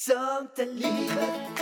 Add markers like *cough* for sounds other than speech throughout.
Sånt är livet,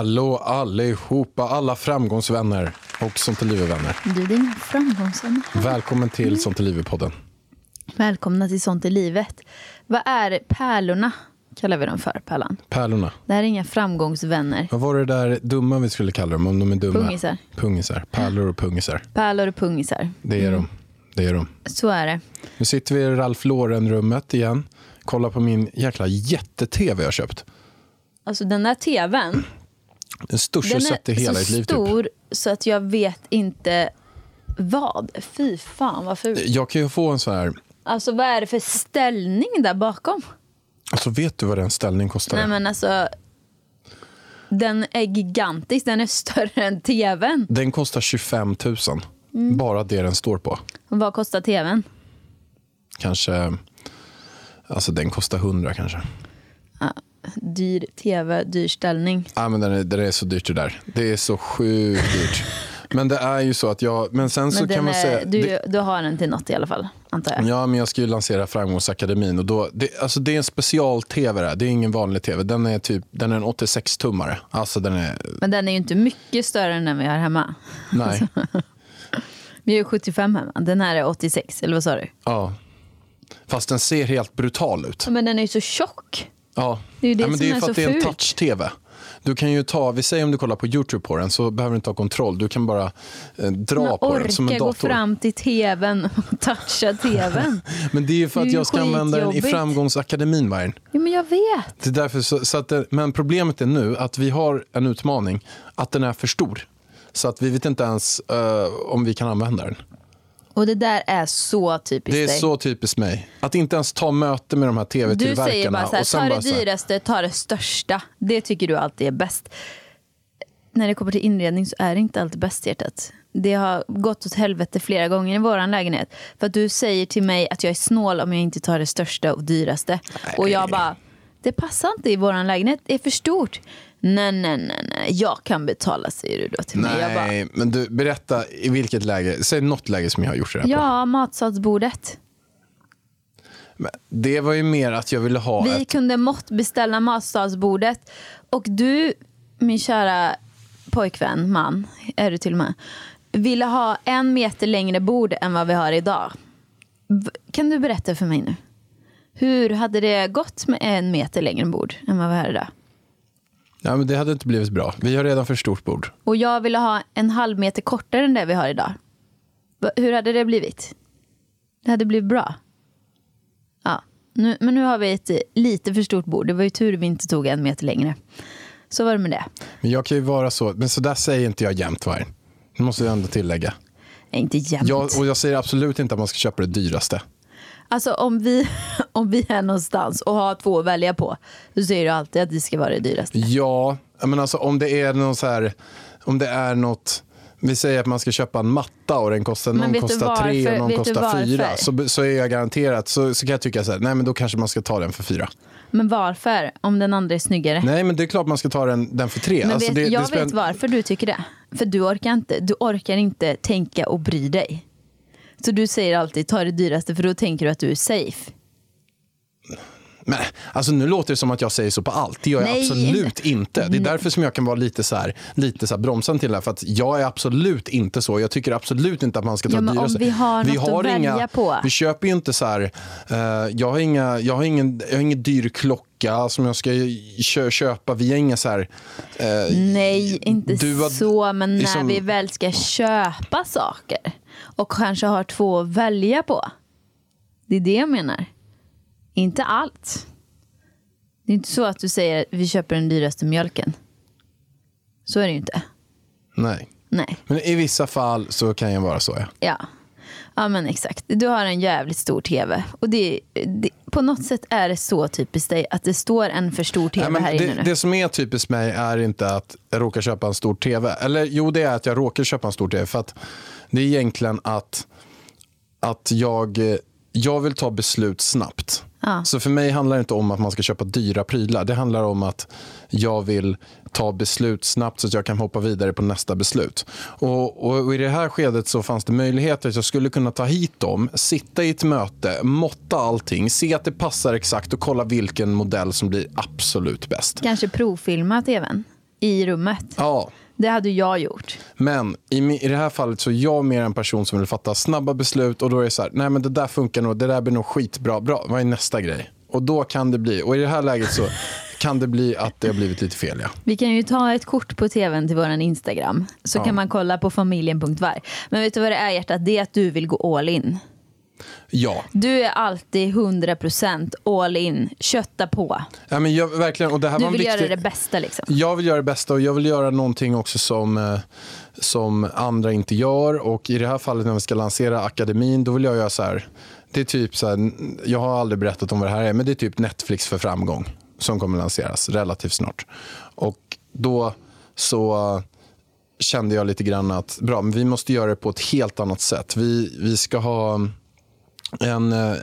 Hallå allihopa, alla framgångsvänner och Sånt är livet-vänner. Du är din framgångsvän. Välkommen till Sånt är livet-podden. Välkomna till Sånt i livet. Vad är pärlorna? Kallar vi dem för, Pärlan. Pärlorna. Det här är inga framgångsvänner. Vad var det där dumma vi skulle kalla dem om de är dumma? Pungisar. Pungisar. Pärlor och pungisar. Pärlor och pungisar. Det är de. Det är de. Så är det. Nu sitter vi i Ralph Lauren-rummet igen. Kollar på min jäkla jätte-tv jag har köpt. Alltså den där tvn, Den största den jag sett i är hela så mitt liv. Typ. stor så att jag vet inte vad. Fy fan vad fult. Jag kan ju få en sån här... Alltså vad är det för ställning där bakom? Alltså vet du vad den ställning kostar? Nej men alltså. Den är gigantisk, den är större än tvn. Den kostar 25 000. Mm. Bara det den står på. Vad kostar tvn? Kanske... Alltså den kostar 100 kanske. Dyr tv, dyr ställning. Ja, men den är, den är så dyrt det där. Det är så sjukt dyrt. Men det är ju så att jag... Men sen så Men kan man är, säga... du, det, du har den till något i alla fall, antar jag. ja, men jag ska ju lansera Framgångsakademin. Och då, det, alltså det är en special-tv det. Det är ingen vanlig tv. Den är, typ, den är en 86-tummare. Alltså den är... Men den är ju inte mycket större än den vi har hemma. Nej. *laughs* Vi har ju 75 hemma. Den här är 86, eller vad sa du? Ja. Fast den ser helt brutal ut. Men den är ju så tjock. Ja. Det är ju det ja, men som det är är för att det är en touch-tv. Du kan ju ta, vi säger om du kollar på Youtube på den så behöver du inte ha kontroll. Du kan bara eh, dra Men på den som en orka gå dator. fram till tvn och *laughs* toucha tvn. *laughs* Men det är ju för att ju jag ska använda den i. Framgångsakademin, Vargen. Jo, men jag vet. Det är därför så, så att det, men problemet är nu att vi har en utmaning att den är för stor. Så att vi vet inte ens eh, om vi kan använda den. Och det där är så typiskt Det är dig. så typiskt mig. Att inte ens ta möte med de här Du säger tv-tillverkarna. bara så här, ta det här, dyraste, ta det största. Det tycker du alltid är bäst. När det kommer till inredning så är det inte alltid bäst hjärtat. Det har gått åt helvete flera gånger i vår lägenhet. För att du säger till mig att jag är snål om jag inte tar det största och dyraste. Och jag bara, det passar inte i vår lägenhet, det är för stort. Nej, nej, nej, nej, jag kan betala säger du då till mig. Jag bara, Nej, men du, berätta i vilket läge. Säg något läge som jag har gjort det här på. ja, matsalsbordet. Men Det var ju mer att jag ville ha Vi ett... kunde måttbeställa matsalsbordet. Och du, min kära pojkvän, man, är du till och med, ville ha en meter längre bord än vad vi har idag. Kan du berätta för mig nu? Hur hade det gått med en meter längre bord än vad vi har idag? Ja, men det hade inte blivit bra. Vi har redan för stort bord. Och jag ville ha en halv meter kortare än det vi har idag. Hur hade det blivit? Det hade blivit bra. Ja, nu, men nu har vi ett lite för stort bord. Det var ju tur vi inte tog en meter längre. Så var det med det. Men jag kan ju vara så. Men så där säger inte jag jämt, Vargen. Det måste jag ändå tillägga. Nej, inte jämt. Jag, och jag säger absolut inte att man ska köpa det dyraste. Alltså om vi, *laughs* om vi är någonstans och har två att välja på, så säger du alltid att det ska vara det dyraste. Ja, men alltså om det är någon så här, om det är något, vi säger att man ska köpa en matta och den kostar, Men någon kostar tre och någon kostar fyra. Så, så är jag garanterat, så, så kan jag tycka så här, nej men då kanske man ska ta den för fyra. Men varför? Om den andra är snyggare? Nej men det är klart man ska ta den, den för tre. Men Alltså, vet, det, jag det vet varför du tycker det. För du orkar inte, du orkar inte tänka och bry dig. Så du säger alltid ta det dyraste för då tänker du att du är safe. Men, alltså, nu låter det som att jag säger så på allt. Det gör jag Nej. absolut inte. Det är därför som jag kan vara lite så här, lite så här bromsande till det här. För att jag är absolut inte så. Jag tycker absolut inte att man ska ta Ja, men om dyraste. vi har något att välja på. Vi köper ju inte så här, eh, jag, har inga, jag, har ingen, jag har ingen dyr klocka som jag ska kö, köpa. Vi har inga så här, eh, Nej, inte har- så. Men när liksom- vi väl ska köpa saker och kanske har två att välja på. Det är det jag menar. Inte allt. Det är inte så att du säger att vi köper den dyraste mjölken. Så är det ju inte. nej. Nej. Men i vissa fall så kan jag vara så. Ja. Ja. Ja men exakt. Du har en jävligt stor tv. Och det, det, på något sätt är det så typiskt dig att det står en för stor tv Nej, här inne det, nu. det som är typiskt mig är inte att jag råkar köpa en stor tv. Eller jo, det är att jag råkar köpa en stor tv. För att det är egentligen att, att jag, jag vill ta beslut snabbt. Ja. Så för mig handlar det inte om att man ska köpa dyra prylar. Det handlar om att jag vill ta beslut snabbt så att jag kan hoppa vidare på nästa beslut. Och, och, I det här skedet så fanns det möjligheter att jag skulle kunna ta hit dem, sitta i ett möte, måtta allting, se att det passar exakt och kolla vilken modell som blir absolut bäst. Kanske provfilma tvn i rummet. Ja, Det hade jag gjort. men i, i det här fallet så är jag mer en person som vill fatta snabba beslut och då är det så här, nej men det där funkar nog, det där blir nog skitbra, bra, vad är nästa grej? Och då kan det bli, och i det här läget så *laughs* kan det bli att det har blivit lite fel ja. Vi kan ju ta ett kort på tvn till våran Instagram. Så Ja. kan man kolla på familjen.var. Men vet du vad det är hjärtat? Det är att du vill gå all in. Ja, Du är alltid 100% all in. Kötta på. ja men jag, verkligen, och det här Du var vill viktig... göra det bästa liksom. Jag vill göra det bästa och jag vill göra någonting också som, eh, som andra inte gör. Och i det här fallet när vi ska lansera akademin, då vill jag göra så här. Det är typ så här, jag har aldrig berättat om vad det här är, men det är typ Netflix för framgång som kommer lanseras relativt snart. Och då så kände jag lite grann att bra, men vi måste göra det på ett helt annat sätt. Vi, vi ska ha en, eh,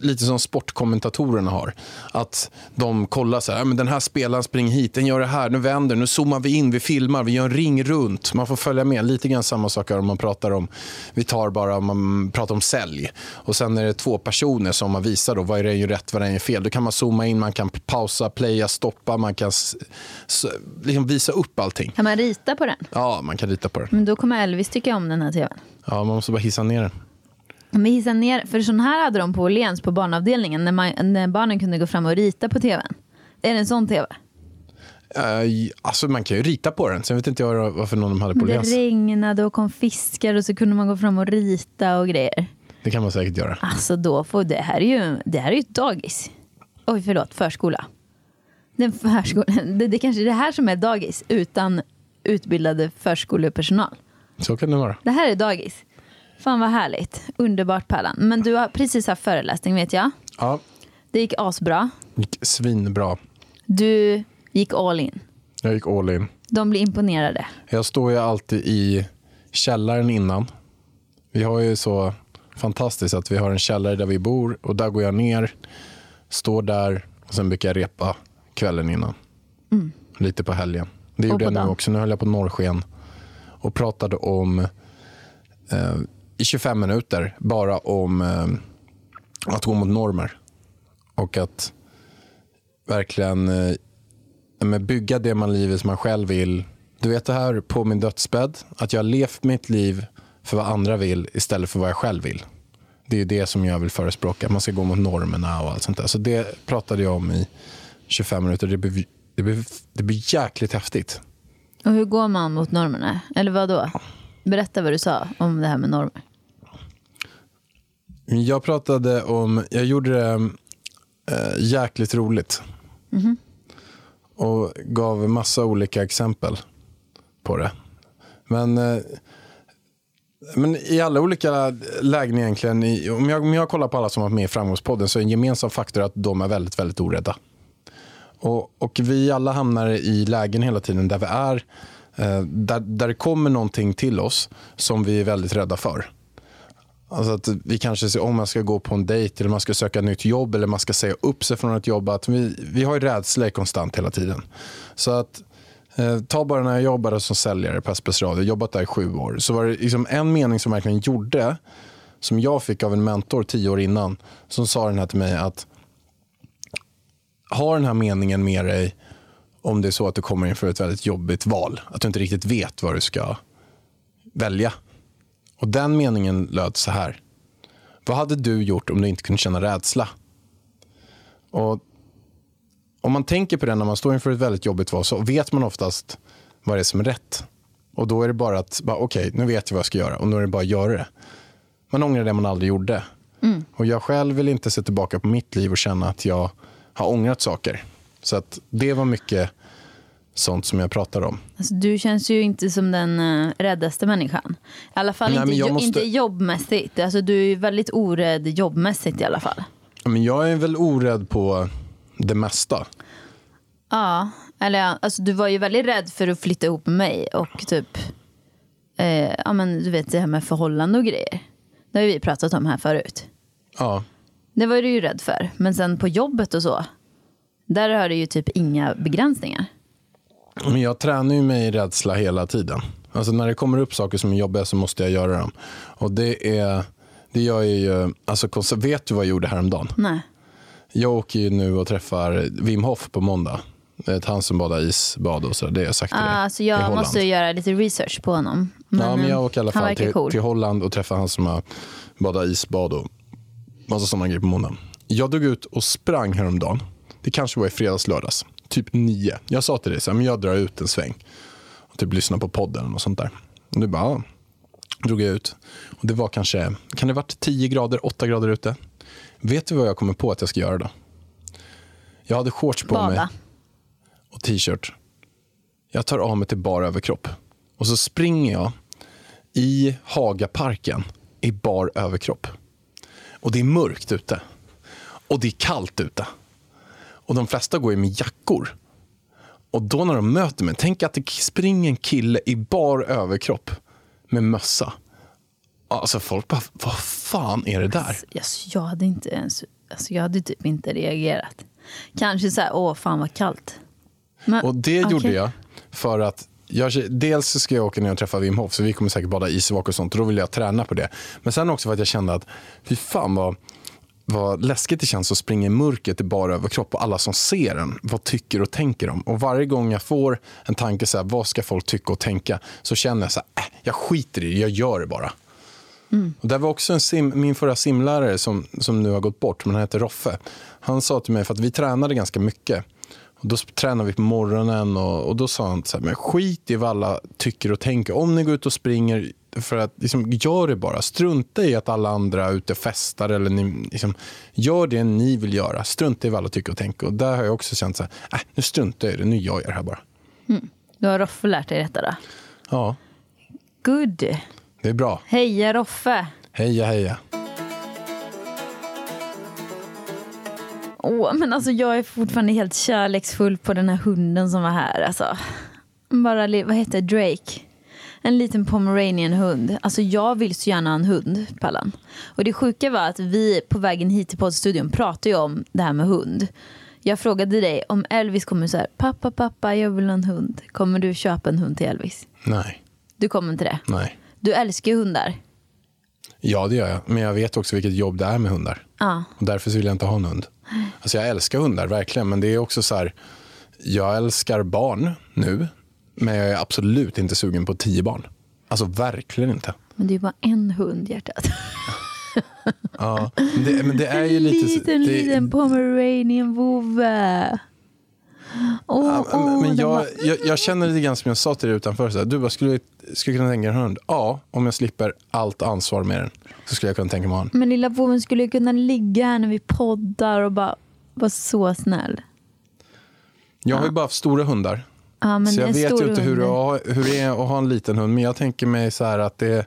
lite som sportkommentatorerna har. Att de kollar så här, "Ja, men den här spelaren springer hit, den gör det här, nu vänder, nu zoomar vi in, vi filmar, vi gör en ring runt. Man får följa med. Lite grann samma sak om man pratar om, vi tar bara om man pratar om sälj. Och sen är det två personer som man visar då, vad är det gör rätt, vad är det fel. Då kan man zooma in, man kan pausa, playa, stoppa, man kan liksom visa upp allting. Kan man rita på den? Ja, man kan lita på det. Men då kommer Elvis tycka om den här tvn. Ja, man måste bara hissa ner den. Men hissa ner, för sån här hade de på Åhléns på barnavdelningen när, man, när barnen kunde gå fram och rita på tvn. Är det en sån tv? Uh, alltså man kan ju rita på den. Sen vet inte jag varför någon de hade på Det läns. regnade och kom fiskar och så kunde man gå fram och rita och grejer. Det kan man säkert göra. Alltså då får, det här är ju, det här är ju ett dagis. Oj förlåt, förskola. Den förskola *laughs* det, det kanske är det här som är dagis utan utbildade förskolepersonal. Så kan det vara. Det här är dagis. Fan vad härligt. Underbart Pärlan. Men du har precis haft föreläsning vet jag. Ja, Det gick asbra. gick svinbra. Du gick all in. Jag gick all in. De blir imponerade. Jag står ju alltid i källaren innan. Vi har ju så fantastiskt att vi har en källare där vi bor och där går jag ner, står där och sen brukar jag repa kvällen innan. Lite på helgen. Det gjorde jag nu också. Nu höll jag på norrsken och pratade om eh, i 25 minuter bara om eh, att gå mot normer. Och att verkligen eh, med bygga det man livet som man själv vill. Du vet det här på min dödsbädd, att jag har levt mitt liv för vad andra vill istället för vad jag själv vill. Det är det som jag vill förespråka. Man ska gå mot normerna och allt sånt där. Så det pratade jag om i 25 minuter. Det blir, det blir, det blir jäkligt häftigt. Och hur går man mot normerna? Eller vad då? Berätta vad du sa om det här med normer. Jag pratade om, jag gjorde det äh, jäkligt roligt. Och gav massa olika exempel på det. Men, eh, men i alla olika lägen egentligen, i, om, jag, om jag kollar på alla som har varit med i Framgångspodden så är en gemensam faktor att de är väldigt, väldigt orädda. Och, och vi alla hamnar i lägen hela tiden där vi är, Eh, där, där det kommer någonting till oss som vi är väldigt rädda för. Alltså att vi kanske ser om man ska gå på en dejt eller man ska söka nytt jobb eller man ska säga upp sig från ett jobb. Att vi, vi har ju rädsla konstant hela tiden. Så att eh, ta bara när jag jobbade som säljare på SPS Radio, jobbat där i sju år. Så var det liksom en mening som verkligen gjorde, som jag fick av en mentor tio år innan, som sa den här till mig att ha den här meningen med dig om det är så att du kommer inför ett väldigt jobbigt val. Att du inte riktigt vet vad du ska välja. Och den meningen löd så här. Vad hade du gjort om du inte kunde känna rädsla? Och om man tänker på det när man står inför ett väldigt jobbigt val så vet man oftast vad det är som är rätt. Och då är det bara att, bara, okej, nu vet jag vad jag ska göra och nu är det bara att göra det. Man ångrar det man aldrig gjorde. Och jag själv vill inte se tillbaka på mitt liv och känna att jag har ångrat saker. Så att det var mycket sånt som jag pratar om. Alltså, du känns ju inte som den uh, räddaste människan. I alla fall Nej, inte, jo, måste- inte jobbmässigt. Alltså, du är ju väldigt orädd jobbmässigt i alla fall. Men jag är väl orädd på det mesta. Ja, eller alltså, du var ju väldigt rädd för att flytta ihop med mig och typ, eh, ja men du vet det här med förhållande och grejer. Det har ju vi pratat om här förut. Ja, Det var du ju rädd för. Men sen på jobbet och så, där har du ju typ inga begränsningar. men jag tränar ju mig i rädsla hela tiden. Alltså när det kommer upp saker som är jobbiga så måste jag göra dem. Och det är, det gör jag ju, alltså vet du vad jag gjorde häromdagen? Nej. Jag åker ju nu och träffar Wim Hof på måndag. Ett han som badar isbad och sådär, det har jag sagt till dig. Ah, så jag måste göra lite research på honom. ja, men jag eh, åker i alla fall till, cool. till Holland och träffar han som har badat isbad och massa sådana grejer på måndag. Jag drog ut och sprang häromdagen. Det kanske var i fredags, lördags. Typ nio. Jag sa till dig så här, men jag drar ut en sväng. Och typ lyssnar på podden och sånt där. Och du bara, ja. Drog jag ut. Och det var kanske, kan det varit 10 grader, 8 grader ute? Vet du vad jag kommer på att jag ska göra då? Jag hade shorts på mig Bada. och t-shirt. Jag tar av mig till bar överkropp. Och så springer jag i Hagaparken i bar överkropp. Och det är mörkt ute. Och det är kallt ute. Och de flesta går ju med jackor. Och då när de möter mig, tänk att det springer en kille i bar överkropp med mössa. Alltså folk bara, vad fan är det där? Alltså, jag hade inte ens, alltså, jag hade typ inte reagerat. Kanske så här, åh fan vad kallt. Men, Och det okej. gjorde jag för att jag, dels ska jag åka ner och träffa Wim Hof så vi kommer säkert bada isvak och sånt och då vill jag träna på det. Men sen också för att jag kände att fy fan vad, vad läskigt det känns att springa i mörkret i bara överkropp och alla som ser en, vad tycker och tänker de? Och varje gång jag får en tanke så här, vad ska folk tycka och tänka? Så känner jag så här, äh, jag skiter i det, jag gör det bara. Och det var också en sim, min förra simlärare som, som nu har gått bort, men han heter Roffe. Han sa till mig, för att vi tränade ganska mycket. Och då tränade vi på morgonen och, och då sa han så här, men skit i vad alla tycker och tänker. Om ni går ut och springer, för att liksom, gör det bara. Strunta i att alla andra är ute och festar. Eller ni, liksom, gör det ni vill göra. Strunta i vad alla tycker och tänker. Och där har jag också känt så här, äh, nu struntar jag i det, nu gör jag det här bara. Då har Roffe lärt dig detta då. Ja, Good. det är bra. Heja Roffe. Heja, heja. Åh, men alltså jag är fortfarande helt kärleksfull på den här hunden som var här. Alltså. Bara, vad heter Drake? En liten pomeranian hund. Alltså jag vill så gärna ha en hund, Pallan. Och det sjuka var att vi på vägen hit till poddstudion pratade ju om det här med hund. Jag frågade dig om Elvis kommer så här, pappa, pappa, jag vill ha en hund. Kommer du köpa en hund till Elvis? Nej, Du kommer inte det. nej. Du älskar ju hundar. Ja, det gör jag. Men jag vet också vilket jobb det är med hundar. Ja. Och därför vill jag inte ha en hund. Alltså jag älskar hundar, verkligen. Men det är också så här, jag älskar barn nu. Men jag är absolut inte sugen på tio barn. Alltså verkligen inte. Men det är bara en hund, hjärtat. *laughs* Ja, men det, men det är ju lite... liten, det, liten pomeranian vovve. Åh, Ja, men- åh, men jag, var- jag, jag känner lite grann som jag sa till dig utanför. Så här, du bara, skulle, skulle kunna tänka en hund? Ja, om jag slipper allt ansvar med den. Så skulle jag kunna tänka mig en. Men lilla vovven skulle kunna ligga här när vi poddar och bara vara så snäll. Jag har ju bara haft stora hundar. Ja, så jag vet ju inte hur är- hur det är att ha en liten hund. Men jag tänker mig så här att det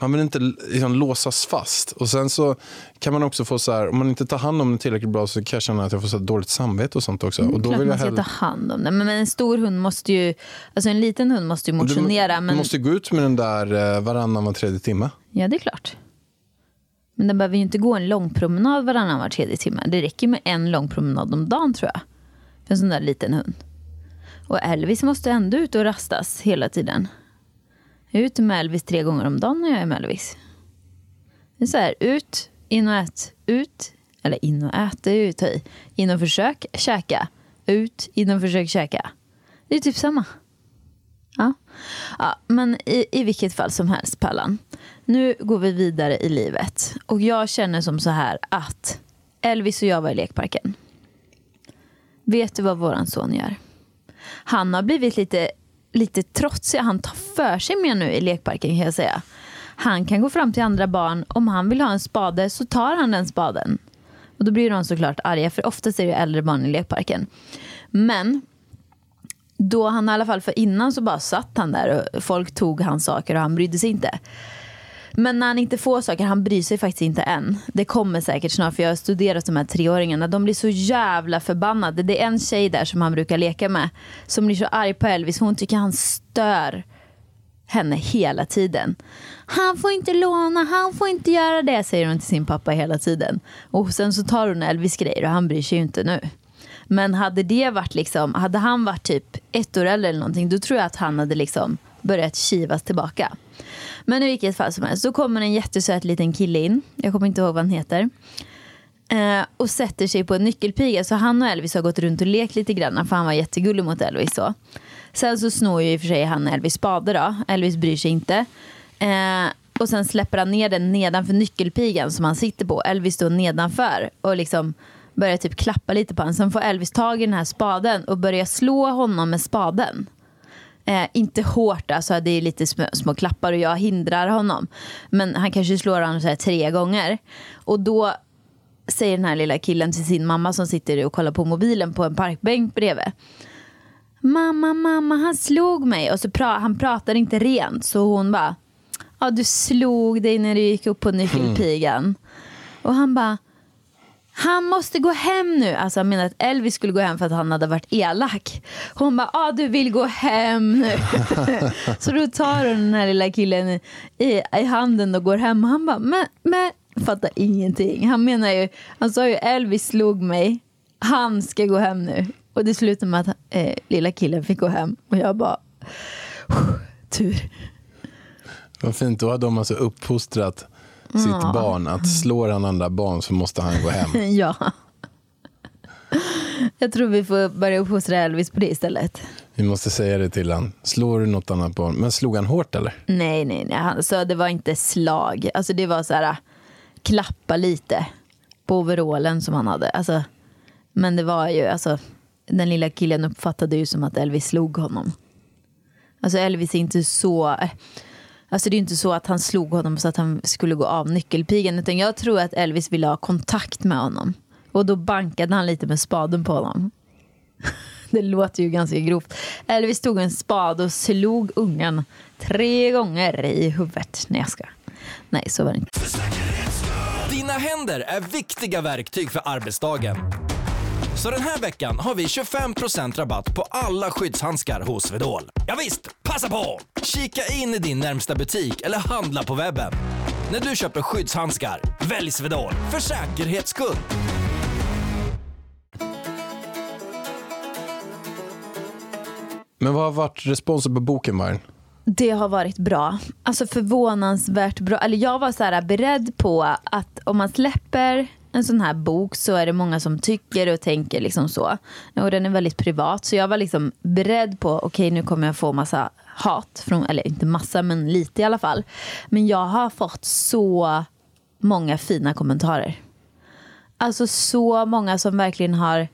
man vill inte liksom låsas fast. Och sen så kan man också få så här, om man inte tar hand om den tillräckligt bra så kan jag känna att jag får så dåligt samvete och sånt också. och då Klart vill jag man ska hellre... ta hand om den. Men, men en stor hund måste ju, alltså en liten hund måste ju motionera. du, men, du måste gå ut med den där eh, varannan var tredje timme. Ja, det är klart. Men den behöver ju inte gå en lång promenad varannan var tredje timme. Det räcker med en lång promenad om dagen tror jag. För en sån där liten hund. Och Elvis måste ändå ut och rastas hela tiden. Jag är ute med Elvis tre gånger om dagen när jag är med Elvis. Det är så här, ut, in och ät, ut. Eller in och ät, det är ju att ta i. In och försök käka. Ut, in och försök käka. Det är typ samma. Ja. ja men i, i vilket fall som helst, Pallan. Nu går vi vidare i livet. Och jag känner som så här att Elvis och jag var i lekparken. Vet du vad våran son gör? Han har blivit lite, lite trotsig. Han tar för sig mer nu i lekparken kan jag säga. Han kan gå fram till andra barn. Om han vill ha en spade så tar han den spaden. Och då blir de såklart arga för oftast är det äldre barn i lekparken. Men då han i alla fall, för innan så bara satt han där och folk tog hans saker och han brydde sig inte. Men när han inte får saker, han bryr sig faktiskt inte än. Det kommer säkert snart för jag har studerat de här treåringarna. De blir så jävla förbannade. Det är en tjej där som han brukar leka med som blir så arg på Elvis. Hon tycker han stör henne hela tiden. Han får inte låna, han får inte göra det, säger hon till sin pappa hela tiden. Och sen så tar hon Elvis grejer och han bryr sig ju inte nu. Men hade det varit liksom, hade han varit typ ett år äldre eller någonting, då tror jag att han hade liksom börjat kivas tillbaka. Men i vilket fall som helst, så kommer en jättesöt liten kille in, jag kommer inte ihåg vad han heter, eh, och sätter sig på en nyckelpiga. Så han och Elvis har gått runt och lekt lite grann, för han var jättegullig mot Elvis. Så. Sen så snor ju i och för sig han Elvis spade då, Elvis bryr sig inte. Eh, och sen släpper han ner den nedanför nyckelpigan som han sitter på. Elvis står nedanför och liksom börjar typ klappa lite på honom. Sen får Elvis tag i den här spaden och börjar slå honom med spaden. Eh, inte hårt, alltså det är lite små, små klappar och jag hindrar honom. Men han kanske slår honom så här tre gånger. Och då säger den här lilla killen till sin mamma som sitter och kollar på mobilen på en parkbänk bredvid. Mamma, mamma, han slog mig. Och så pra han pratar inte rent så hon bara, ja du slog dig när du gick upp på nyckelpigan. Och han bara, han måste gå hem nu. Alltså han menade att Elvis skulle gå hem för att han hade varit elak. Hon bara, ah, du vill gå hem nu. *laughs* så då tar hon den här lilla killen i, i, i handen och går hem. Och han bara, men, men, fattar ingenting. Han menar ju, han sa ju Elvis slog mig. Han ska gå hem nu. Och det slutade med att eh, lilla killen fick gå hem. Och jag bara, tur. Vad fint, då hade de alltså uppfostrat sitt barn att slår han andra barn så måste han gå hem. *laughs* ja. Jag tror vi får börja uppfostra Elvis på det istället. Vi måste säga det till han. Slår du något annat barn? Men slog han hårt eller? Nej, nej, nej. Han, det var inte slag. Alltså det var så här, klappa lite på overallen som han hade. Alltså, men det var ju, alltså, den lilla killen uppfattade ju som att Elvis slog honom. Alltså Elvis är inte så... Alltså det är inte så att han slog honom så att han skulle gå av nyckelpigan. Utan jag tror att Elvis ville ha kontakt med honom. Och då bankade han lite med spaden på honom. *laughs* Det låter ju ganska grovt. Elvis tog en spad och slog ungen tre gånger i huvudet. Nej, jag ska. Nej, så var det inte. Dina händer är viktiga verktyg för arbetsdagen. Så den här veckan har vi 25% rabatt på alla skyddshandskar hos Swedol. Ja visst, passa på! Kika in i din närmsta butik eller handla på webben. När du köper skyddshandskar, välj Swedol för säkerhets skull. Men vad har varit responsen på boken, Maren? Det har varit bra. Alltså förvånansvärt bra. Eller jag var så här beredd på att om man släpper en sån här bok så är det många som tycker och tänker liksom så. Och den är väldigt privat. Så jag var liksom beredd på, okej okay, nu kommer jag få massa hat. Från, eller inte massa, men lite i alla fall. Men jag har fått så många fina kommentarer. Alltså så många som verkligen har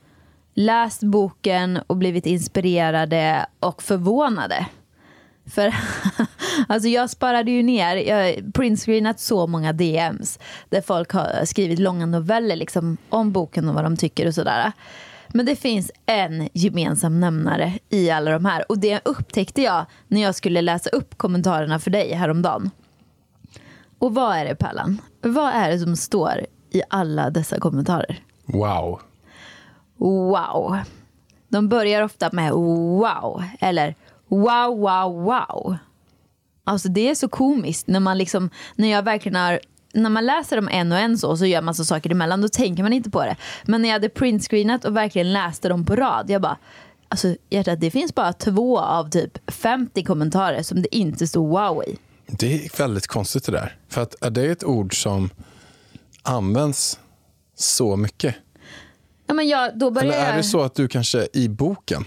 läst boken och blivit inspirerade och förvånade. För *laughs* alltså jag sparade ju ner, jag har printscreenat så många DMs där folk har skrivit långa noveller liksom, om boken och vad de tycker och sådär. Men det finns en gemensam nämnare i alla de här och det upptäckte jag när jag skulle läsa upp kommentarerna för dig häromdagen. Och vad är det Pärlan? Vad är det som står i alla dessa kommentarer? Wow. Wow. De börjar ofta med wow eller wow, wow, wow. Alltså det är så komiskt när man liksom, när jag verkligen har när man läser dem en och en så, så gör man så saker emellan, då tänker man inte på det. Men när jag hade printscreenat och verkligen läste dem på rad, jag bara, alltså hjärtat, det finns bara två av typ 50 kommentarer som det inte stod wow i. Det är väldigt konstigt det där. För att är det ett ord som används så mycket? Ja, men jag, då börjar Eller är det så att du kanske i boken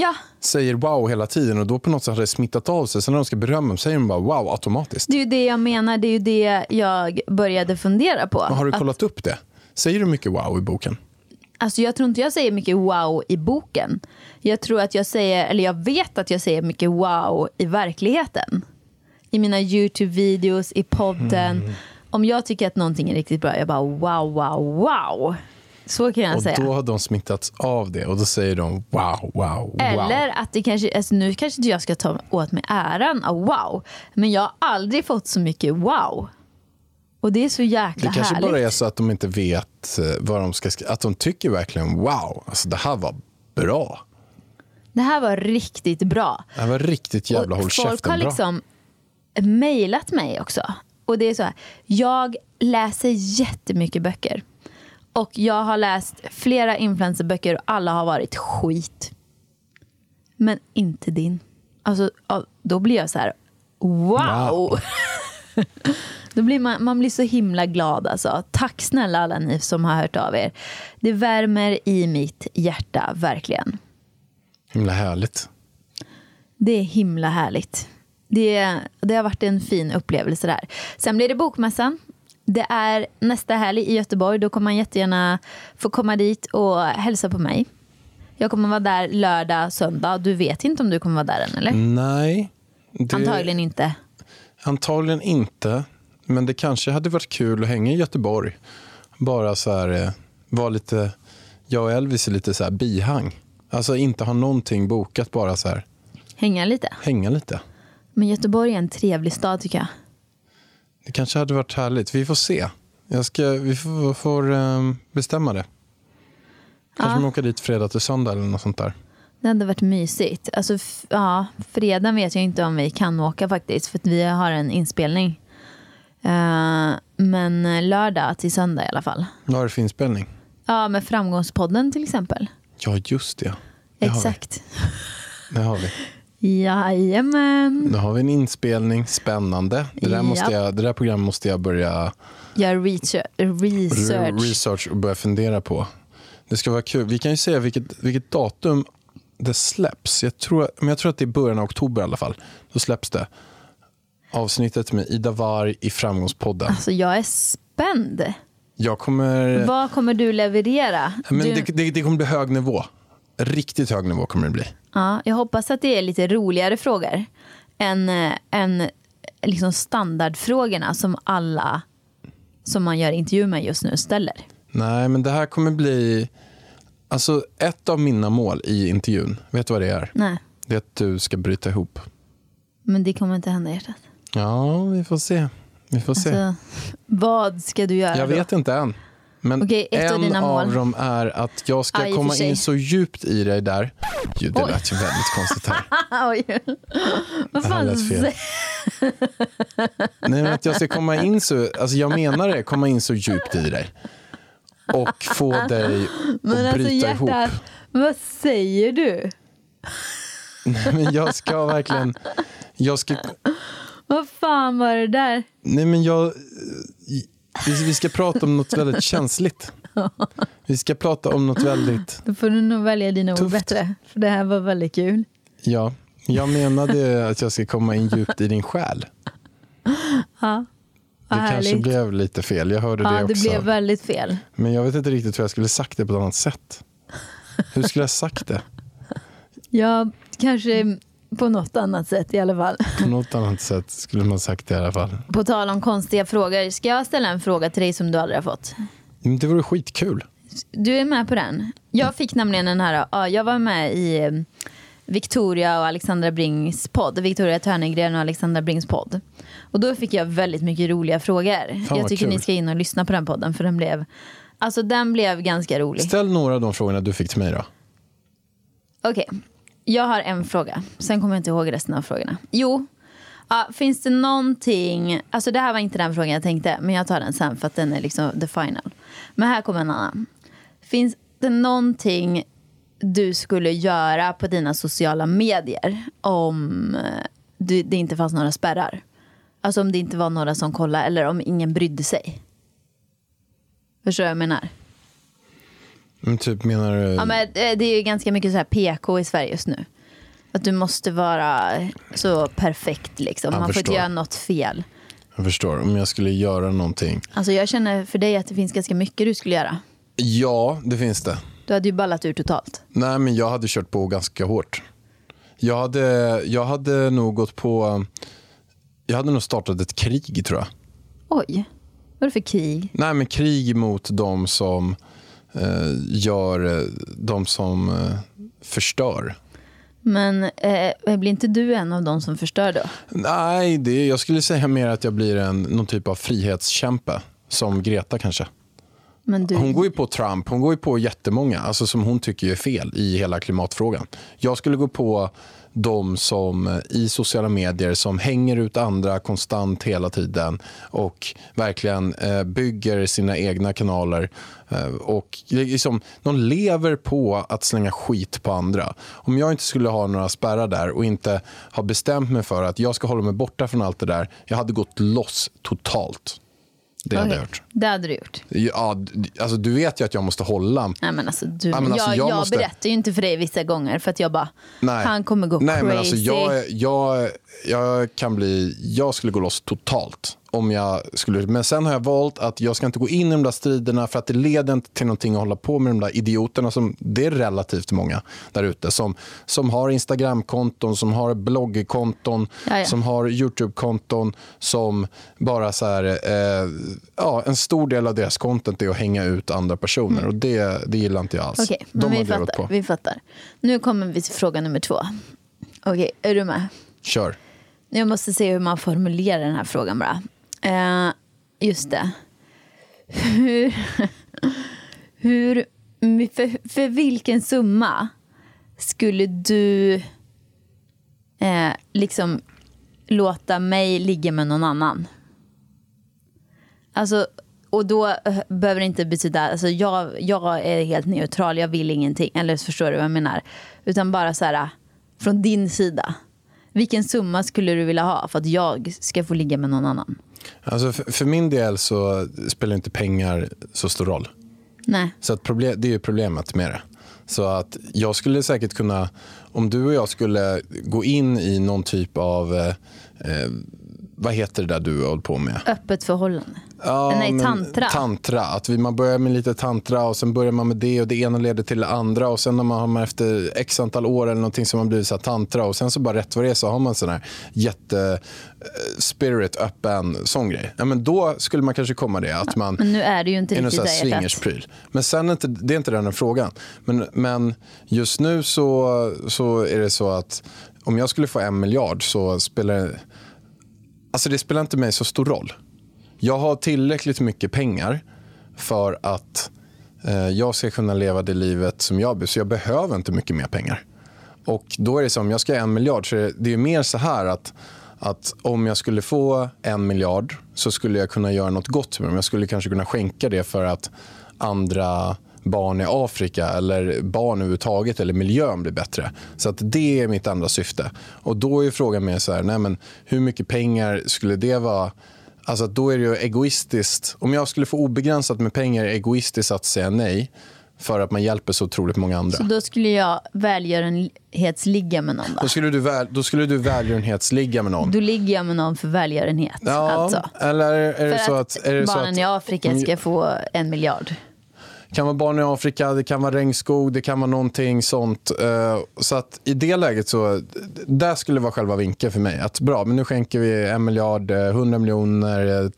Ja, säger wow hela tiden och då på något sätt har det smittat av sig. Sen när de ska berömma säger de bara wow automatiskt. det är ju det jag menar, det är ju det jag började fundera på. Men har du Att- kollat upp det? Säger du mycket wow i boken? Alltså jag tror inte jag säger mycket wow i boken. Jag tror att jag säger, eller jag vet att jag säger mycket wow i verkligheten. I mina YouTube-videos, i podden. Om jag tycker att någonting är riktigt bra, jag bara wow, wow, wow. Så kan jag Och säga. då har de smittats av det och då säger de wow, wow, wow. Eller att det kanske, alltså nu kanske inte jag ska ta åt mig äran av wow. Men jag har aldrig fått så mycket wow. Och det är så jäkla Det kanske härligt. bara är så att de inte vet eh, vad de ska skriva. Att de tycker verkligen wow, alltså det här var bra. Det här var riktigt bra. Det här var riktigt jävla och håll folk käften har liksom mejlat mig också. Och det är så här, jag läser jättemycket böcker. Och jag har läst flera influencerböcker och alla har varit skit. Men inte din. Alltså, då blir jag så här, wow! Wow. *laughs* då blir man, man blir så himla glad alltså. Tack snälla alla ni som har hört av er. Det värmer i mitt hjärta, verkligen. Himla härligt. Det är himla härligt. Det, det har varit en fin upplevelse där. Sen blir det bokmässan. Det är nästa helg i Göteborg. Då kommer man jättegärna få komma dit och hälsa på mig. Jag kommer vara där lördag, söndag. Du vet inte om du kommer vara där än eller? Nej. Det, Antagligen inte. Antagligen inte. Men det kanske hade varit kul att hänga i Göteborg. Bara så här, eh, vara lite, jag och Elvis är lite så här bihang. Alltså inte ha någonting bokat, bara så här, Hänga lite. hänga lite. Men Göteborg är en trevlig stad tycker jag. Det kanske hade varit härligt. Vi får se. Jag ska, vi får, får eh, bestämma det. Kanske Ja. man åker dit fredag till söndag eller något sånt där. Det hade varit mysigt. Alltså, ja, fredagen vet jag inte om vi kan åka faktiskt. För att vi har en inspelning. Eh, men lördag till söndag i alla fall. Vad har du för inspelning? Ja, med Framgångspodden till exempel. Ja, just det. Det har. Exakt. Det har vi. Jajamän. Nu har vi en inspelning. Spännande. Det där, måste Ja. jag, det där programmet måste jag börja Gör research. research. och börja fundera på. Det ska vara kul. Vi kan ju säga vilket, vilket datum det släpps. Jag tror, men jag tror att det är början av oktober i alla fall. Då släpps det. Avsnittet med Ida Warg i Framgångspodden. Alltså jag är spänd. Jag kommer... Vad kommer du leverera? Men du, det, det, det kommer bli hög nivå. Riktigt hög nivå kommer det bli. ja, jag hoppas att det är lite roligare frågor än, eh, än liksom standardfrågorna som alla som man gör intervju med just nu ställer. Nej, men det här kommer bli... Alltså, ett av mina mål i intervjun, vet du vad det är? Nej, Det är att du ska bryta ihop. men det kommer inte hända hjärtat. Ja, vi får se. Vi får se. Alltså, vad ska du göra Jag då? vet inte än. Men Okej, ett av en av mål. dem är att jag ska och komma in så djupt i dig där. Gud, det Oj. lät ju väldigt konstigt här. *laughs* Oj. Vad Det här fan lät fel. Nej, men att jag ska komma in så, alltså jag menar det, komma in så djupt i dig. Och få dig att Men alltså bryta ihop. hjärtat, vad säger du? Nej, men jag ska verkligen, jag ska, Vad fan var det där? nej men jag, vi, ska prata om något väldigt känsligt. Vi ska prata om något väldigt, Då får du nog välja dina ord Tufft. bättre. För det här var väldigt kul. ja, jag menade att jag ska komma in djupt i din själ. Ja, Det vad kanske härligt. blev lite fel, jag hörde Ja, det det också. blev väldigt fel. Men jag vet inte riktigt hur jag skulle sagt det på ett annat sätt. Hur skulle jag sagt det? Ja, kanske på något annat sätt i alla fall. På något annat sätt skulle man sagt i alla fall. På tal om konstiga frågor, ska jag ställa en fråga till dig som du aldrig har fått? Det vore skitkul. Du är med på den? Jag fick nämligen den här, ja, jag var med i eh, Victoria och Alexandra Brings podd. Victoria Törnegren och Alexandra Brings podd. Och då fick jag väldigt mycket roliga frågor. jag tycker kul. ni ska in och lyssna på den podden för den blev, alltså den blev ganska rolig. Ställ några av de frågorna du fick till mig då. Okej, jag har en fråga. Sen kommer jag inte ihåg resten av frågorna. Jo, ja, finns det någonting... Alltså det här var inte den frågan jag tänkte, men jag tar den sen för att den är liksom the final. Men här kommer en annan. Finns det någonting du skulle göra på dina sociala medier om eh, du, det inte fanns några spärrar? Alltså om det inte var några som kollade eller om ingen brydde sig. Förstår du vad jag menar? Men typ menar du... Ja, men det det är ju ganska mycket så här PK i Sverige just nu. Att du måste vara så perfekt liksom. Man får inte göra något fel. Jag förstår. Om jag skulle göra någonting. Alltså jag känner för dig att det finns ganska mycket du skulle göra. Ja, det finns det. Du hade ju ballat ur totalt. Nej, men jag hade kört på ganska hårt. Jag hade, jag hade nog gått på... Jag hade nog startat ett krig, tror jag. Oj, vad är det för krig? Nej, men krig mot de som eh, gör eh, de som eh, förstör. Men eh, blir inte du en av de som förstör då? Nej, det, jag skulle säga mer att jag blir en, någon typ av frihetskämpe. Som Greta kanske. Du, Hon går ju på Trump, hon går ju på jättemånga alltså som hon tycker är fel i hela klimatfrågan. Jag skulle gå på de som eh, i sociala medier som hänger ut andra konstant hela tiden och verkligen eh, bygger sina egna kanaler. Eh, och liksom, de lever på att slänga skit på andra. Om jag inte skulle ha några spärrar där och inte ha bestämt mig för att jag ska hålla mig borta från allt det där, jag hade gått loss totalt. Det hade jag gjort. Det hade du gjort. Ja, alltså, du vet ju att jag måste hålla. Nej, men alltså, du, Ja, men alltså, jag, jag jag, måste- berättar ju inte för dig vissa gånger för att jag bara, Nej. han kommer gå Nej, crazy. men alltså, jag, jag, jag kan bli, jag skulle gå loss totalt. Om jag skulle, men sen har jag valt att jag ska inte gå in i de där striderna för att det leder inte till någonting att hålla på med de där idioterna. Som, det är relativt många där ute som, som har Instagramkonton, som har bloggkonton, Ja, ja. som har Youtube-konton som bara så här, eh, ja, en stor del av deras content är att hänga ut andra personer och det, det gillar inte jag alls. Mm. Okej, de men vi fattar, på. vi fattar. Nu kommer vi till fråga nummer två. Okej, är du med? Kör. Jag måste se hur man formulerar den här frågan bara. Eh, just det. Hur, *laughs* hur, för, för vilken summa skulle du eh, liksom låta mig ligga med någon annan? Alltså, och då eh, behöver det inte betyda, alltså jag, jag är helt neutral, jag vill ingenting. Eller förstår du vad jag menar? Utan bara så här, från din sida. Vilken summa skulle du vilja ha för att jag ska få ligga med någon annan? Alltså för, för min del så spelar inte pengar så stor roll. Nej. Så att problem, det är ju problemet med det. Så att jag skulle säkert kunna, om du och jag skulle gå in i någon typ av, eh, eh, vad heter det där du hållit på med? Öppet förhållande. Ja, Nej, tantra. Tantra. Att vi, man börjar med lite tantra och sen börjar man med det och det ena leder till det andra och sen när man har man efter x antal år eller någonting som man blivit så här tantra och sen så bara rätt vad det är så har man sån här jätte eh, spirit öppen sån grej. Ja, men då skulle man kanske komma det att man Men nu är det ju inte riktigt där hjärtat. swingerspryl. Men sen är inte, det är inte den här frågan. Men, men just nu så, så är det så att om jag skulle få en miljard så spelar det... Alltså det spelar inte mig så stor roll. Jag har tillräckligt mycket pengar för att eh, jag ska kunna leva det livet som jag vill. Så jag behöver inte mycket mer pengar. Och då är det som, om jag ska ha en miljard så är det, det är mer så här att, att om jag skulle få en miljard så skulle jag kunna göra något gott med dem. Jag skulle kanske kunna skänka det för att andra barn i Afrika eller barn överhuvudtaget eller miljön blir bättre. Så att det är mitt andra syfte. Och då är frågan mer så här, nej men hur mycket pengar skulle det vara? Alltså då är det ju egoistiskt. Om jag skulle få obegränsat med pengar är det egoistiskt att säga nej för att man hjälper så otroligt många andra. Så då skulle jag välgörenhetsligga med någon då? Då skulle du, väl, då skulle du välgörenhetsligga med någon. Då ligger jag med någon för välgörenhet. Ja, alltså. eller är det För så att, att... Det så barnen att i Afrika ska få en miljard. Det kan vara barn i Afrika, det kan vara regnskog, det kan vara någonting sånt. Eh, Så att i det läget så, där skulle vara själva vinkeln för mig. Att bra, men nu skänker vi en miljard, eh, 100 miljoner, eh,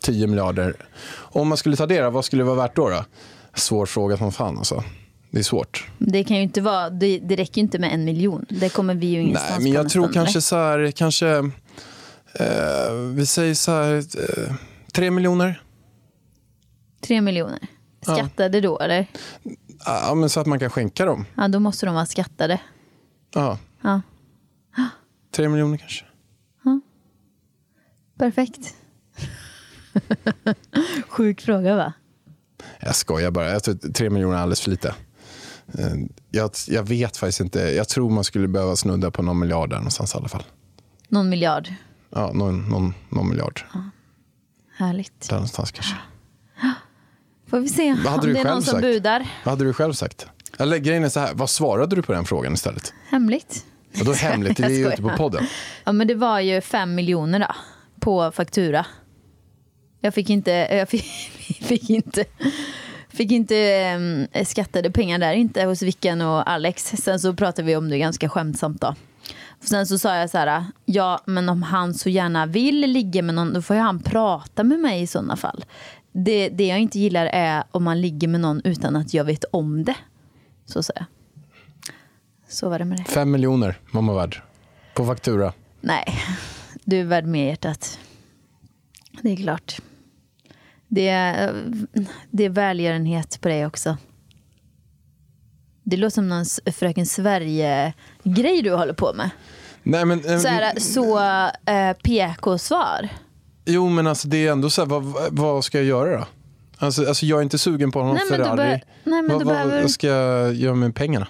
10 miljarder. Om man skulle ta det, vad skulle det vara värt då? då? Svår fråga som fan alltså. Det är svårt. Det kan ju inte vara, det, det räcker ju inte med en miljon. Det kommer vi ju ingenstans Nej, men jag tror kanske eller? så här, kanske, eh, vi säger så här, eh, tre miljoner. Tre miljoner. Ja. Skattade då eller? Ja, men så att man kan skänka dem. Ja, då måste de vara skattade. Ja, Ja, tre miljoner kanske. perfekt. *laughs* Sjuk fråga va? Jag skojar bara. Jag tror tre miljoner är alldeles för lite. Eh, Jag, jag vet faktiskt inte. Jag tror man skulle behöva snudda på någon miljard där någonstans i alla fall. Någon miljard. Ja, någon, någon, någon miljard. Härligt. Där någonstans kanske. Får vi se Vad hade om du det är någon som sagt? budar. Vad hade du själv sagt? Eller grejen är så här, vad svarade du på den frågan istället? Hemligt. Och då *laughs* hemligt, det är ju ute på podden. Ja, men det var ju fem miljoner då, på faktura. Jag fick inte, jag fick, *laughs* fick inte, fick inte eh, skattade pengar där, inte hos Vicken och Alex. Sen så pratade vi om det ganska skämtsamt då. Och sen så sa jag så här, ja men om han så gärna vill ligga med någon, då får ju han prata med mig i sådana fall. Det, det jag inte gillar är om man ligger med någon utan att jag vet om det. Så att säga. Så var det med det. Fem miljoner var man värd. På faktura. Nej, du är värd mer hjärtat. Det är klart. Det är, det är välgörenhet på dig också. Det låter som någon Fröken Sverige-grej du håller på med. Nej, men, eh, Så, här, så eh, PK-svar. Jo, men alltså, det är ändå så här, vad, vad ska jag göra då? Alltså, alltså, jag är inte sugen på någon Nej, Ferrari. nej, men vad, du vad, behöver- vad ska jag göra med pengarna?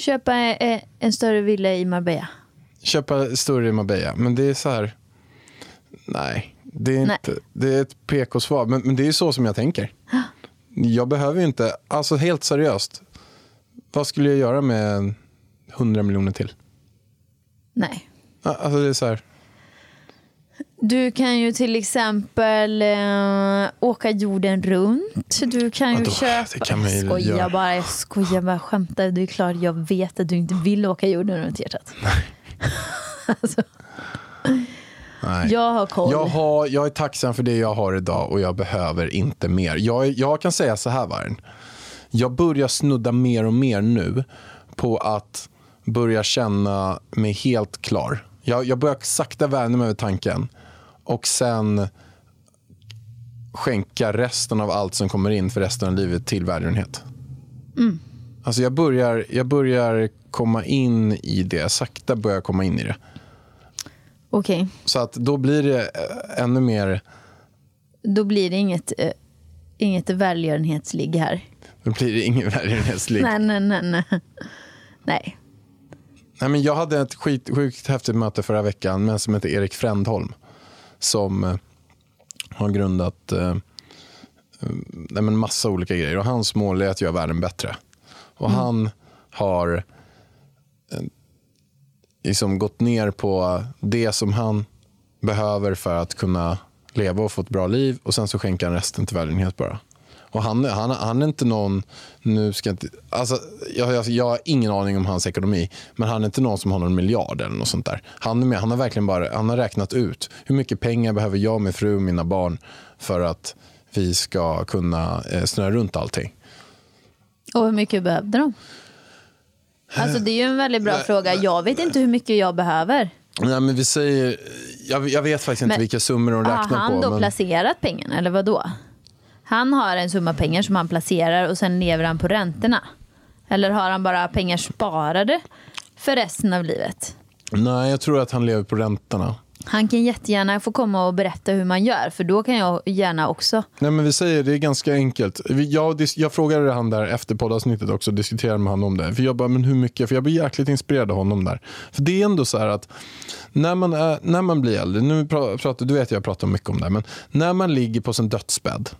Köpa eh, en större villa i Marbella. Köpa större i Marbella. Men det är så här... Nej, det är, Nej. inte, det är ett PK-svar. Men, men det är så som jag tänker. Jag behöver ju inte... Alltså helt seriöst. Vad skulle jag göra med 100 miljoner till? Nej. Alltså det är så här... Du kan ju till exempel eh, åka jorden runt. Du kan ju Vadå? köpa... Det kan man ju jag skojar göra. bara, jag skojar bara, skämtar. Det är klart jag vet att du inte vill åka jorden runt hjärtat. *laughs* alltså, Nej. jag har koll. Jag, har, jag är tacksam för det jag har idag och jag behöver inte mer. Jag, jag kan säga så här, Vargen. Jag börjar snudda mer och mer nu på att börja känna mig helt klar. Jag, jag börjar sakta vänja mig över tanken och sen skänka resten av allt som kommer in för resten av livet till välgörenhet. Alltså jag börjar, jag börjar komma in i det, sakta börjar komma in i det. Okej, Så att då blir det eh, ännu mer, då blir det inget, eh, inget välgörenhetsligg här. då blir det ingen välgörenhetsligg. Nej, nej, nej, nej. Nej. Nej, men jag hade ett skit, sjukt häftigt möte förra veckan med en som heter Erik Frändholm. Som eh, har grundat eh, eh, nej, men massa olika grejer. Och hans mål är att göra världen bättre. Och han har eh, liksom gått ner på det som han behöver för att kunna leva och få ett bra liv. Och sen så skänker han resten till välgörenhet bara. Och han, han, han är inte någon, nu ska jag inte, alltså, jag, jag, jag har ingen aning om hans ekonomi, men han är inte någon som har någon miljard eller något sånt där. Han, är med, han har verkligen bara, han har räknat ut hur mycket pengar behöver jag, min fru och mina barn för att vi ska kunna eh, snöa runt allting. Och hur mycket behövde de? Alltså det är ju en väldigt bra fråga. Jag vet inte hur mycket jag behöver. Nej, men vi säger, jag, jag vet faktiskt inte Men vilka summor de Har räknar han på. då men- placerat pengarna eller vad då? Han har en summa pengar som han placerar och sen lever han på räntorna. Eller har han bara pengar sparade för resten av livet? Nej, jag tror att han lever på räntorna. Han kan jättegärna få komma och berätta hur man gör för då kan jag gärna också. Nej, men vi säger det är ganska enkelt. Jag, jag frågade han där efter poddavsnittet också, diskuterade med honom om det. För jag bara, men hur mycket? För jag blir jäkligt inspirerad av honom där. För det är ändå så här att när man, är, när man blir äldre, nu pra- pratar, du vet jag pratar mycket om det, men när man ligger på sin dödsbädd,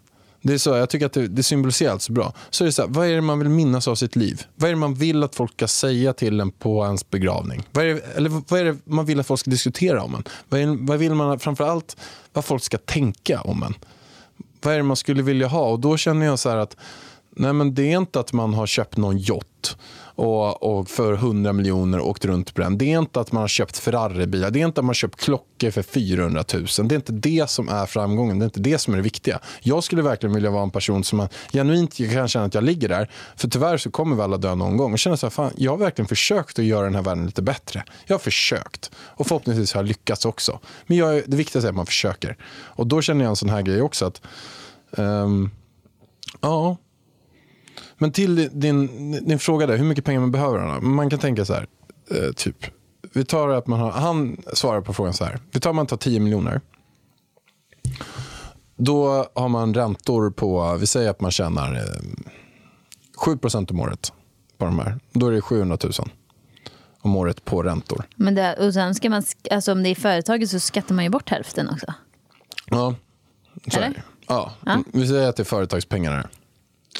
det är så, jag tycker att det, det symboliserar allt så bra. Så är det så här, vad är det man vill minnas av sitt liv? Vad är det man vill att folk ska säga till en på ens begravning? Vad är det, eller vad är det man vill att folk ska diskutera om en? Vad, är, vad vill man framförallt vad folk ska tänka om en? vad är det man skulle vilja ha? Och då känner jag så här att nej men det är inte att man har köpt någon yacht och, och för 100 miljoner åkt runt på den. Det är inte att man har köpt Ferrari-bilar. Det är inte att man har köpt klockor för 400 000. Det är inte det som är framgången. Det är inte det som är det viktiga. Jag skulle verkligen vilja vara en person som man genuint kan känna att jag ligger där. För tyvärr så kommer vi alla dö någon gång. Och känna så här, fan, jag har verkligen försökt att göra den här världen lite bättre. Jag har försökt. Och förhoppningsvis har jag lyckats också. Men jag, det viktigaste är att man försöker. Och då känner jag en sån här grej också. att um, ja. Men till din, din fråga där, hur mycket pengar man behöver. Anna? Man kan tänka så här, eh, typ. Vi tar att man har, han svarar på frågan så här. Vi tar att man tar 10 miljoner. Då har man räntor på, vi säger att man tjänar eh, 7% om året på de här. Då är det 700 000 om året på räntor. Men det, och sen ska man, alltså om det är företaget så skattar man ju bort hälften också. Ja, så är det. Ja. Ja. Vi säger att det är företagspengar. här.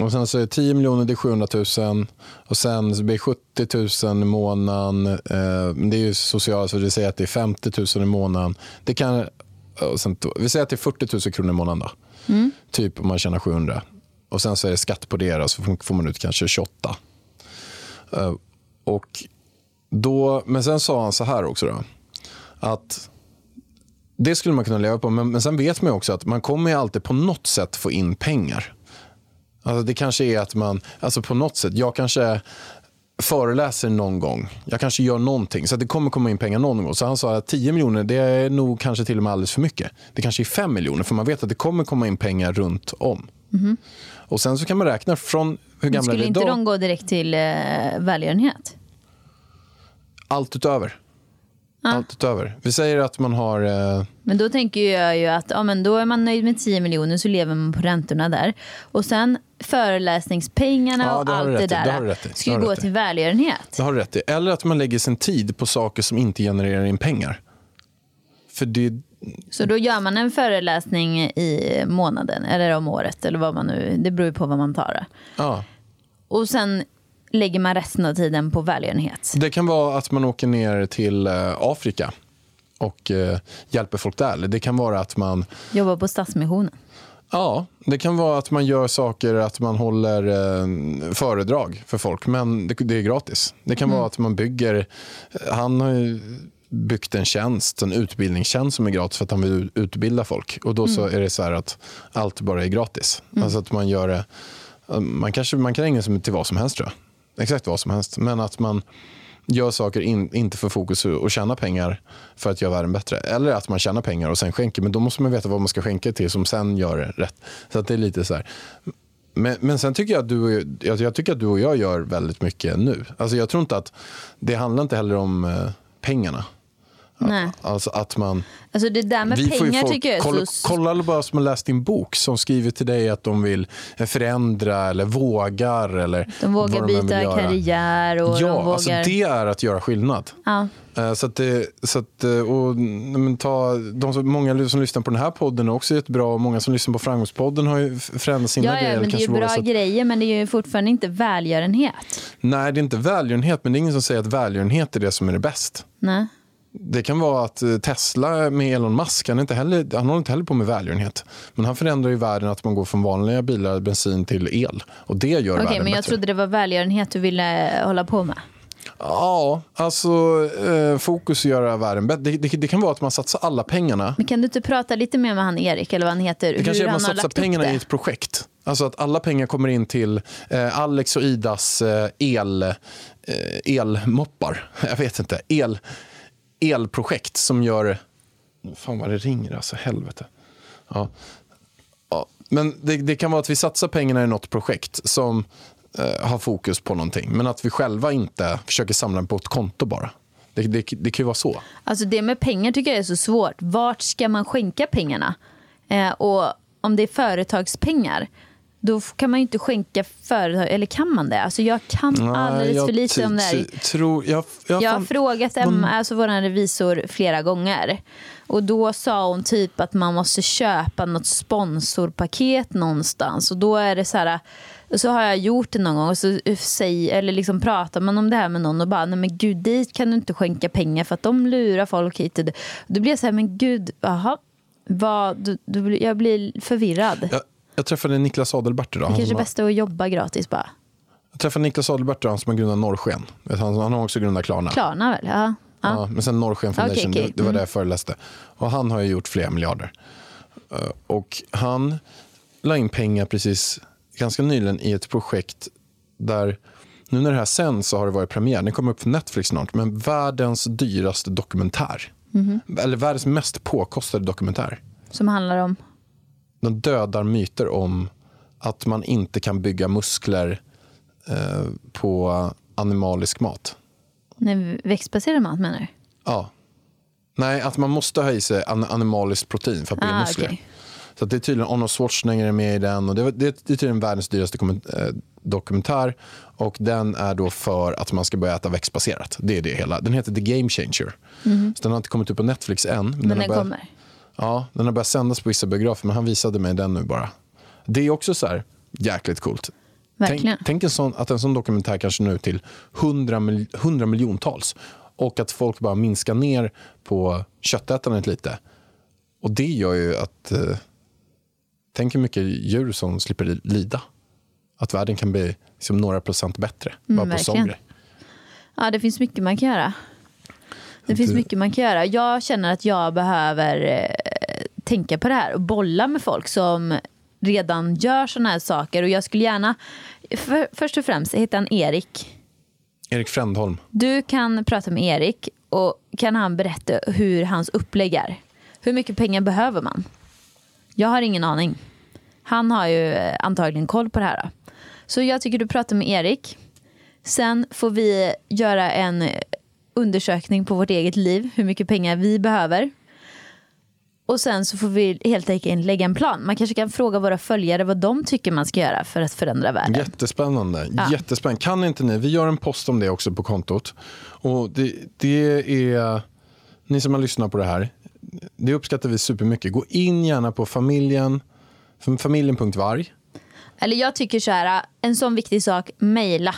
Och sen så är det 10 miljoner, det är 700 000. Och sen så blir det 70 000 i månaden. Eh, det är ju socialt, så vi säger att det är 50 000 i månaden. Det kan, sen, vi säger att det är 40 000 kronor i månaden. Då. Typ om man tjänar 700. Och sen så är det skatt på det, då, så får- man ut kanske 28. Eh, och då, men sen sa han så här också. Då, att Det skulle man kunna leva på. Men, men sen vet man också att man kommer ju alltid på något sätt få in pengar. Alltså det kanske är att man, alltså på något sätt, jag kanske föreläser någon gång. Jag kanske gör någonting. Så det kommer komma in pengar någon gång. Så han sa att 10 miljoner det är nog kanske till och med alldeles för mycket. Det kanske är 5 miljoner för man vet att det kommer komma in pengar runt om. Och sen så kan man räkna från hur gamla är skulle vi inte idag? de gå direkt till eh, välgörenhet? Allt utöver. Allt utöver. Vi säger att man har... Eh, Men då tänker jag ju att ja, men då är man nöjd med 10 miljoner så lever man på räntorna där. Och sen föreläsningspengarna Ja, och allt det där ska ju gå till välgörenhet. det har du rätt i. Eller att man lägger sin tid på saker som inte genererar in pengar. För det, Så då gör man en föreläsning i månaden eller om året eller vad man nu, det beror ju på vad man tar ja. Och sen lägger man resten av tiden på välgörenhet. det kan vara att man åker ner till eh, Afrika och eh, hjälper folk där. Det kan vara att man Jobbar på Stadsmissionen. Ja, det kan vara att man gör saker, att man håller eh, föredrag för folk, men det, det är gratis. Det kan vara att man bygger, han har ju byggt en tjänst, en utbildningstjänst som är gratis för att han vill utbilda folk. Och då så är det så här att allt bara är gratis. Alltså att man gör det, man, kanske, man kan ägna sig till vad som helst tror jag. Exakt vad som helst. Men att man gör saker in, inte för fokus och tjäna pengar för att göra världen bättre. Eller att man tjänar pengar och sen skänker. Men då måste man veta vad man ska skänka till som sen gör det rätt. Så att det är lite så här. Men, men sen tycker jag att du och, jag, jag tycker att du och jag gör väldigt mycket nu. Alltså jag tror inte att det handlar inte heller om eh, pengarna. Nej. Alltså att man... Alltså det där med vi pengar folk, tycker jag kolla, så... kolla bara som har läst din bok som skriver till dig att de vill förändra eller vågar. Eller De vågar de byta karriär och Ja, de vågar... alltså det är att göra skillnad. ja. Eh, Så att det, så att, eh, och, men ta, de som, många som lyssnar på den här podden är också jättebra och många som lyssnar på Framgångspodden har ju förändrat sina Ja, grejer. ja, men det är ju bra att- grejer men det är ju fortfarande inte välgörenhet. Nej, det är inte välgörenhet, men det är ingen som säger att välgörenhet är det som är det bäst. Nej. Det kan vara att eh, Tesla med Elon Musk, han, är inte heller, han håller inte heller på med välgörenhet. Men han förändrar ju världen att man går från vanliga bilar, bensin till el. Och det gör Okej, världen men jag bättre. trodde det var välgörenhet du ville hålla på med. Ja, alltså eh, fokus att göra världen bättre. Det, det, det kan vara att man satsar alla pengarna Men kan du inte prata lite mer med han Erik eller vad han heter? Det kanske är att man satsar pengarna i ett projekt. Alltså att alla pengar kommer in till eh, Alex och Idas eh, el, eh, elmoppar. *laughs* Jag vet inte. El, elprojekt som gör... Fan vad det ringer alltså, helvete. Ja. Ja. Men det, det kan vara att vi satsar pengarna i något projekt som eh, har fokus på någonting. Men att vi själva inte försöker samla dem på ett konto bara. Det, det, det kan ju vara så. Alltså det med pengar tycker jag är så svårt. Vart ska man skänka pengarna? Eh, och om det är företagspengar, då kan man ju inte skänka företag, eller kan man det? Alltså jag kan alldeles jag för lite om det här. jag, jag, Jag har fan- frågat Emma, alltså vår revisor flera gånger. Och då sa hon typ att man måste köpa något sponsorpaket någonstans. Och då är det så här, så har jag gjort det någon gång och så säger, eller liksom pratar man om det här med någon och bara, nej men gud dit kan du inte skänka pengar för att de lurar folk hit och dit. Då blir jag så här, men gud, jaha, vad, du, du, jag blir förvirrad. Jag, jag träffade Niklas Adelbert idag. Det kanske är bäst att jobba gratis bara. jag träffade Niklas Adelbert idag, han som har grundat Norrsken. Han, han har också grundat Klarna. Klarna väl? Ja. ja. Ja, men sen Norrsken Foundation, okej. det, det var Mm. där jag föreläste. Och han har ju gjort flera miljarder. Eh, Och han la in pengar precis ganska nyligen i ett projekt där nu när det här sänds så har det varit premiär. Den kommer upp på Netflix snart. Men världens dyraste dokumentär. Mhm. Eller världens mest påkostade dokumentär. Som handlar om? Den dödar myter om att man inte kan bygga muskler eh, på animalisk mat. Nej, växtbaserad mat menar du? Ja. Nej, att man måste ha i sig an- animaliskt protein för att bygga Ah, muskler. okej. Så det är tydligen Arnold Schwarzenegger är med i den. Och det, det, det är tydligen världens dyraste eh, dokumentär. Och den är då för att man ska börja äta växtbaserat. Det är det hela. Den heter The Game Changer. Så den har inte kommit upp på Netflix än. Men. Men har den börjat- kommer? Ja, den har börjat sändas på vissa biografer. Men han visade mig den nu bara. Det är också så här jäkligt coolt. Verkligen. Tänk, tänk en sån, att en sån dokumentär kanske ut till 100, mil, 100 miljontals. Och att folk bara minskar ner på köttätandet lite. Och det gör ju att... Eh, tänk hur mycket djur som slipper li- lida. Att världen kan bli liksom, några procent bättre. bara på sån verkligen. grej. Ja, det finns mycket man kan göra. Det finns mycket man kan göra. Jag känner att jag behöver eh, tänka på det här och bolla med folk som redan gör såna här saker. Och jag skulle gärna, för, först och främst, heter han Erik. Erik Frändholm. Du kan prata med Erik och kan han berätta hur hans upplägg är. Hur mycket pengar behöver man? Jag har ingen aning. Han har ju eh, antagligen koll på det här. Så jag tycker du pratar med Erik. Sen får vi göra en undersökning på vårt eget liv, hur mycket pengar vi behöver. Och sen så får vi helt enkelt lägga en plan. Man kanske kan fråga våra följare vad de tycker man ska göra för att förändra världen. Jättespännande. Ja. Jättespännande. Kan inte ni, vi gör en post om det också på kontot. Och det, det är, ni som har lyssnat på det här, det uppskattar vi supermycket. Gå in gärna på familjen, familjen.varg. Eller jag tycker så här, en sån viktig sak, mejla.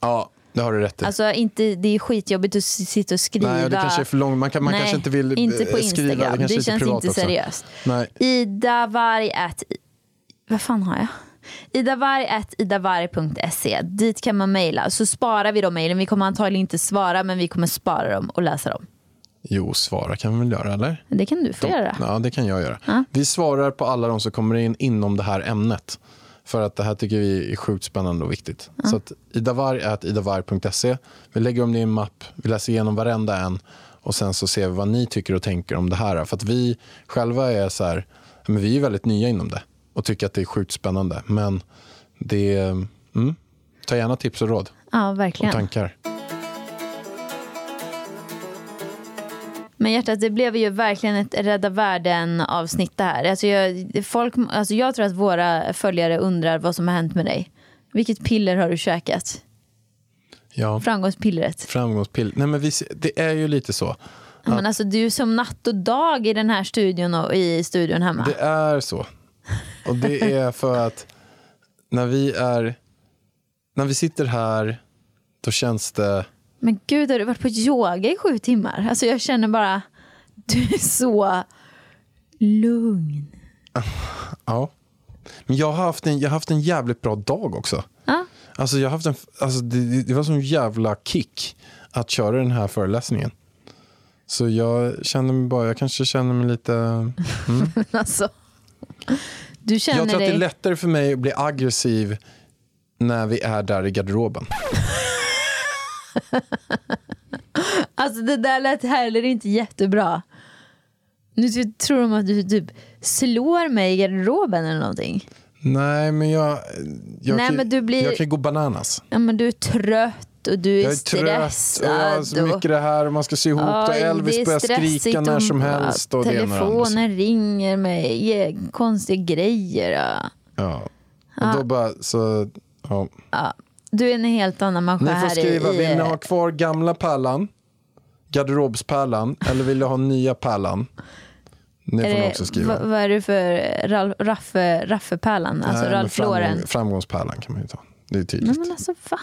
Ja, det har du rätt i. Alltså inte, det är skitjobbigt att sitta och skriva. Nej, det kanske är för långt. Man, kan, man Nej, kanske inte vill inte på eh, skriva. Instagram. Det, Det, känns inte seriöst. Nej. Idavarg at... Vad fan har jag? Idavarg at idavarg.se. Dit kan man mejla. Så sparar vi de mejlen. Vi kommer antagligen inte svara, men vi kommer spara dem och läsa dem. Jo, svara kan vi väl göra, eller? Det kan du få göra. Ja, det kan jag göra. Ja. Vi svarar på alla de som kommer in inom det här ämnet. För att det här tycker vi är sjukt spännande och viktigt. Så att idavarg.idavarg.se. Vi lägger om det i en mapp, vi läser igenom varenda en och sen så ser vi vad ni tycker och tänker om det här. För att vi själva är så här, men vi är väldigt nya inom det och tycker att det är sjukt spännande. Men det är, mm, ta gärna tips och råd Ja, och verkligen. tankar. Men hjärtat, det blev ju verkligen ett Rädda Världen-avsnitt det här. Alltså jag, folk, alltså jag tror att våra följare undrar vad som har hänt med dig. Vilket piller har du käkat? Ja, Framgångspillret. framgångspill. Nej, men vi, det är ju lite så. Men alltså, du är som natt och dag i den här studion och i studion hemma. Det är så. Och det är för att när vi är när vi sitter här då känns det Men gud, har du varit på yoga i sju timmar? Alltså jag känner bara, du är så lugn. ja. Men jag har haft en, jag har haft en jävligt bra dag också. Ja. Alltså jag har haft en, alltså det, det- var sån jävla kick att köra den här föreläsningen. Så jag känner mig bara, jag kanske känner mig lite... *laughs* Alltså, du känner Jag tror att det dig... är lättare för mig att bli aggressiv när vi är där i garderoben. *laughs* *laughs* Alltså det där lät heller inte jättebra. Nu tror de att du typ slår mig i garderoben eller någonting. Nej, men jag, jag, Nej, kan, men du blir- jag kan gå bananas. Ja, men du är trött och du är, Jag är trött och jag har stressad. så mycket det här och man ska sy ihop det. Elvis det är börjar skrika när och- som helst. Och ena och. Telefonen ringer ger konstiga grejer. Ja. Ja. Och då bara så, ja. Du är en helt annan människa Ni får här skriva, i... vill ni ha kvar gamla pärlan, garderobspärlan eller vill du ha nya pärlan? Det får ni också skriva. Vad, vad är det för Ralf, Raffe, Raffepärlan? Alltså Nej, Ralf framgång- Lauren? Framgångspärlan kan man ju ta. Det är Nej tydligt. men alltså va?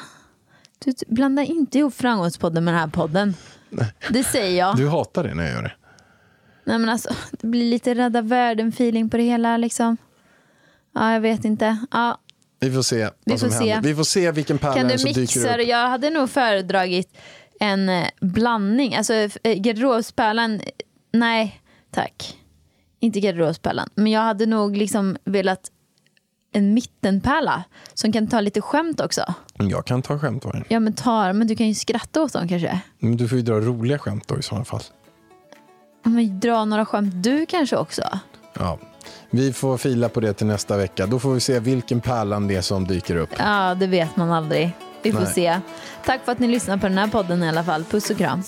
Du blandar inte ihop Framgångspodden med den här podden. Det säger jag. Du hatar det när jag gör det. Nej men alltså, det blir lite rädda världen-feeling på det hela liksom. Ja, jag vet inte. Ja, Vi får se vad som se. händer. Vi får se vilken pärla som dyker upp. Jag hade nog föredragit en eh, blandning. Alltså eh, garderobspärlan, nej tack. Inte garderobspärlan. Men jag hade nog liksom velat en mittenpärla som kan ta lite skämt också. Jag kan ta skämt var Ja men ta men du kan ju skratta åt dem kanske. Men du får ju dra roliga skämt då i sådana fall. Men dra några skämt du kanske också. Ja. Vi får fila på det till nästa vecka. Då får vi se vilken pärlan det är som dyker upp. Ja, det vet man aldrig. Vi får Nej. se. Tack för att ni lyssnar på den här podden i alla fall. Puss och kram.